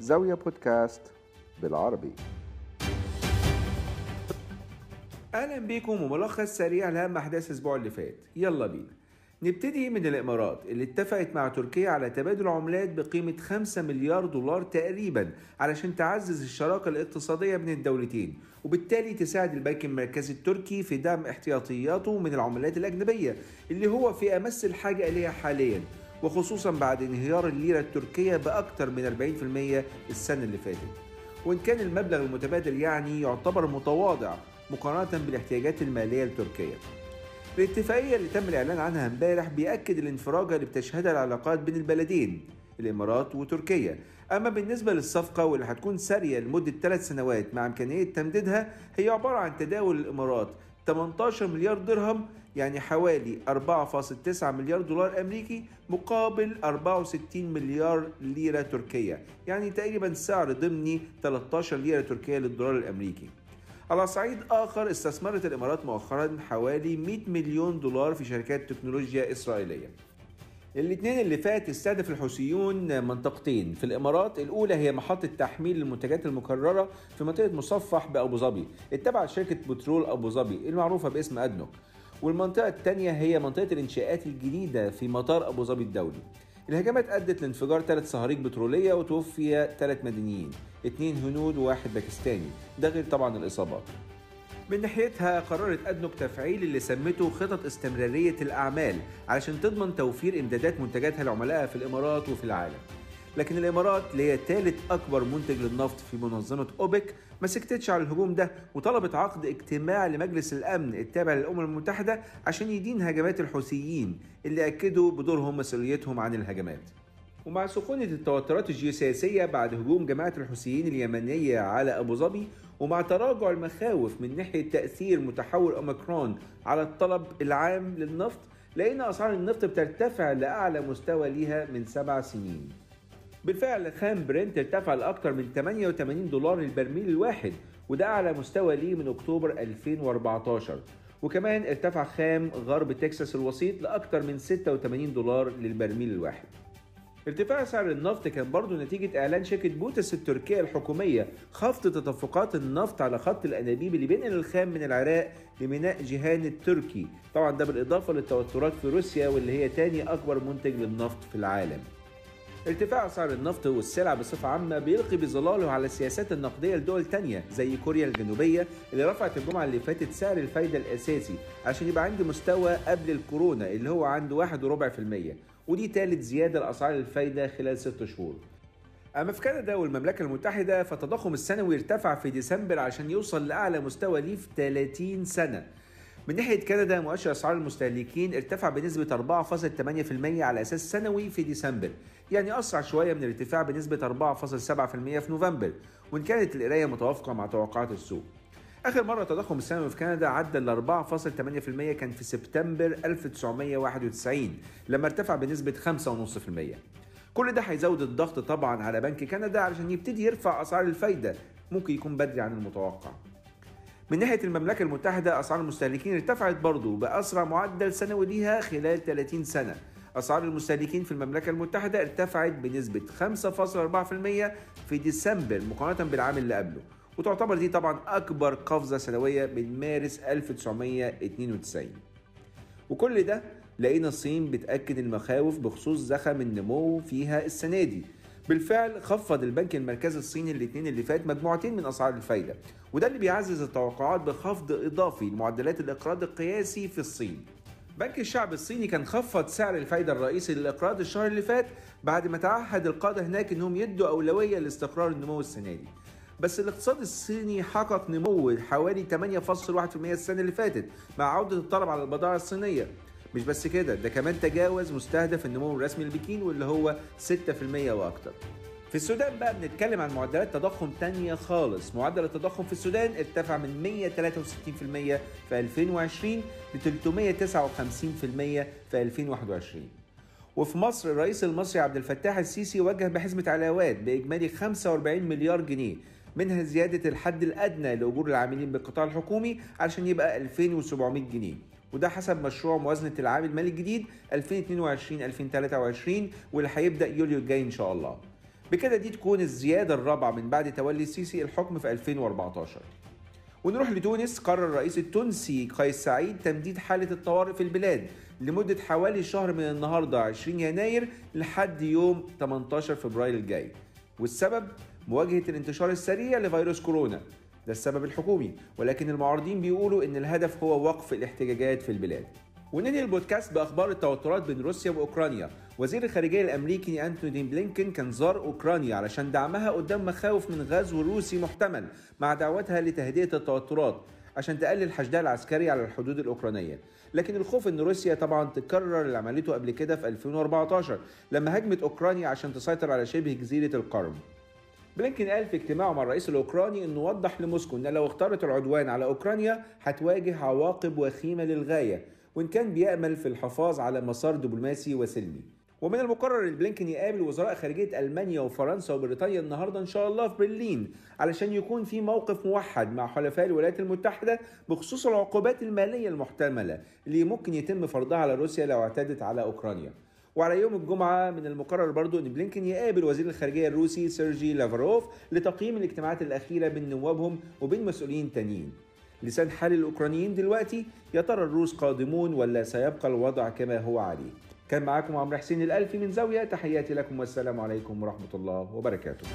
زاوية بودكاست بالعربي. أهلا بيكم وملخص سريع لأهم أحداث الأسبوع اللي فات. يلا بينا. نبتدي من الإمارات اللي اتفقت مع تركيا على تبادل عملات بقيمة 5 مليار دولار تقريبا علشان تعزز الشراكة الاقتصادية بين الدولتين وبالتالي تساعد البنك المركزي التركي في دعم احتياطياته من العملات الأجنبية اللي هو في أمس الحاجة إليها حاليا. وخصوصا بعد انهيار الليرة التركية بأكثر من 40% السنة اللي فاتت. وإن كان المبلغ المتبادل يعني يعتبر متواضع مقارنة بالاحتياجات المالية لتركيا. الاتفاقية اللي تم الإعلان عنها امبارح بيأكد الانفراجة اللي بتشهدها العلاقات بين البلدين الإمارات وتركيا. أما بالنسبة للصفقة واللي هتكون سارية لمدة ثلاث سنوات مع إمكانية تمديدها هي عبارة عن تداول الإمارات 18 مليار درهم يعني حوالي 4.9 مليار دولار أمريكي مقابل 64 مليار ليرة تركية. يعني تقريبا سعر ضمني 13 ليرة تركية للدولار الأمريكي. على صعيد آخر استثمرت الإمارات مؤخرا حوالي 100 مليون دولار في شركات تكنولوجيا إسرائيلية. الاثنين اللي فات استهدف الحوثيون منطقتين. في الإمارات الأولى هي محطة تحميل المنتجات المكررة في منطقة مصفح بأبو ظبي. التابعه لشركه بترول أبو ظبي المعروفة باسم أدنوك. والمنطقة الثانية هي منطقة الإنشاءات الجديدة في مطار أبو ظبي الدولي. الهجمات أدت لانفجار ثلاث صهاريج بترولية وتوفي ثلاث مدنيين. اثنين هنود وواحد باكستاني. ده غير طبعا الإصابات. من ناحيتها قررت أدنوك تفعيل اللي سمته خطط استمرارية الأعمال علشان تضمن توفير إمدادات منتجاتها لعملائها في الإمارات وفي العالم. لكن الإمارات اللي هي ثالث أكبر منتج للنفط في منظمة أوبك ما سكتتش على الهجوم ده وطلبت عقد اجتماع لمجلس الأمن التابع للأمم المتحدة عشان يدين هجمات الحوثيين اللي أكدوا بدورهم مسؤوليتهم عن الهجمات. ومع سخونة التوترات الجيوسياسية بعد هجوم جماعة الحوثيين اليمنية على أبو ظبي ومع تراجع المخاوف من ناحية تأثير متحور أوميكرون على الطلب العام للنفط لقينا أسعار النفط بترتفع لأعلى مستوى ليها من سبع سنين. بالفعل خام برنت ارتفع لأكثر من 88 دولار للبرميل الواحد وده أعلى مستوى ليه من أكتوبر 2014 وكمان ارتفع خام غرب تكساس الوسيط لأكثر من 86 دولار للبرميل الواحد. ارتفاع سعر النفط كان برضه نتيجة إعلان شركة بوتاس التركية الحكومية. خفض تدفقات النفط على خط الأنابيب اللي بينقل الخام من العراق لميناء جيهان التركي. طبعا ده بالإضافة للتوترات في روسيا واللي هي تاني أكبر منتج للنفط في العالم. ارتفاع أسعار النفط والسلع بصفة عامة بيلقي بظلاله على السياسات النقدية لدول تانية زي كوريا الجنوبية اللي رفعت الجمعة اللي فاتت سعر الفايدة الأساسي عشان يبقى عند مستوى قبل الكورونا اللي هو عند واحد وربع في المية. ودي تالت زيادة لأسعار الفايدة خلال ست شهور. أما في كندا والمملكة المتحدة فالتضخم السنوي ارتفع في ديسمبر عشان يوصل لأعلى مستوى ليه في 30 سنة. من ناحية كندا مؤشر أسعار المستهلكين ارتفع بنسبة 4.8% على أساس سنوي في ديسمبر. يعني أسرع شوية من الارتفاع بنسبة 4.7% في نوفمبر وإن كانت القراية متوافقة مع توقعات السوق. آخر مرة التضخم السنوي في كندا عدى ال 4.8% كان في سبتمبر 1991 لما ارتفع بنسبة 5.5% كل ده هيزود الضغط طبعا على بنك كندا علشان يبتدي يرفع أسعار الفايدة ممكن يكون بدري عن المتوقع. من ناحية المملكة المتحدة أسعار المستهلكين ارتفعت برضه بأسرع معدل سنوي ليها خلال 30 سنة. أسعار المستهلكين في المملكة المتحدة ارتفعت بنسبة 5.4% في ديسمبر مقارنة بالعام اللي قبله. وتعتبر دي طبعا أكبر قفزة سنوية من مارس 1992 وكل ده لقينا الصين بتأكد المخاوف بخصوص زخم النمو فيها السنة دي. بالفعل خفض البنك المركزي الصيني الاثنين اللي فات مجموعتين من أسعار الفايدة. وده اللي بيعزز التوقعات بخفض إضافي لمعدلات الإقراض القياسي في الصين. بنك الشعب الصيني كان خفض سعر الفايدة الرئيسي للإقراض الشهر اللي فات بعد ما تعهد القادة هناك إنهم يدوا أولوية لاستقرار النمو السنة دي. بس الاقتصاد الصيني حقق نمو حوالي 8.1% السنة اللي فاتت مع عودة الطلب على البضائع الصينية مش بس كده ده كمان تجاوز مستهدف النمو الرسمي لبكين واللي هو 6% وأكتر في السودان بقى بنتكلم عن معدلات تضخم تانية خالص. معدل التضخم في السودان ارتفع من 163% في 2020 ل 359% في 2021 وفي مصر الرئيس المصري عبد الفتاح السيسي وجه بحزمة علاوات بإجمالي 45 مليار جنيه منها زيادة الحد الأدنى لأجور العاملين بالقطاع الحكومي علشان يبقى 2700 جنيه. وده حسب مشروع موازنة العام المالي الجديد 2022-2023 واللي هيبدأ يوليو الجاي إن شاء الله. بكده دي تكون الزيادة الرابعة من بعد تولي السيسي الحكم في 2014 ونروح لتونس قرر الرئيس التونسي قيس سعيد تمديد حالة الطوارئ في البلاد لمدة حوالي شهر من النهاردة 20 يناير لحد يوم 18 فبراير الجاي. والسبب؟ مواجهة الانتشار السريع لفيروس كورونا. ده السبب الحكومي ولكن المعارضين بيقولوا إن الهدف هو وقف الاحتجاجات في البلاد. وننهي البودكاست بأخبار التوترات بين روسيا وأوكرانيا. وزير الخارجية الأمريكي أنتوني بلينكن كان زار أوكرانيا علشان دعمها قدام مخاوف من غزو روسي محتمل مع دعوتها لتهدئة التوترات عشان تقلل الحشداء العسكري على الحدود الأوكرانية. لكن الخوف إن روسيا طبعا تكرر اللي عملته قبل كده في 2014 لما هجمت أوكرانيا عشان تسيطر على شبه جزيرة القرم. بلينكن قال في اجتماعه مع الرئيس الأوكراني إنه وضح لموسكو إن لو اختارت العدوان على أوكرانيا هتواجه عواقب وخيمة للغاية. وإن كان بيأمل في الحفاظ على مسار دبلوماسي وسلمي. ومن المقرر إن بلينكن يقابل وزراء خارجية ألمانيا وفرنسا وبريطانيا النهارده إن شاء الله في برلين علشان يكون في موقف موحد مع حلفاء الولايات المتحدة بخصوص العقوبات المالية المحتملة اللي ممكن يتم فرضها على روسيا لو اعتدت على أوكرانيا. وعلى يوم الجمعة من المقرر برضو أن بلينكن يقابل وزير الخارجية الروسي سيرجي لافروف لتقييم الاجتماعات الأخيرة بين نوابهم وبين مسؤولين تانيين. لسان حال الأوكرانيين دلوقتي يا ترى الروس قادمون ولا سيبقى الوضع كما هو عليه؟ كان معاكم عمرو حسين الألفي من زاوية تحياتي لكم والسلام عليكم ورحمة الله وبركاته.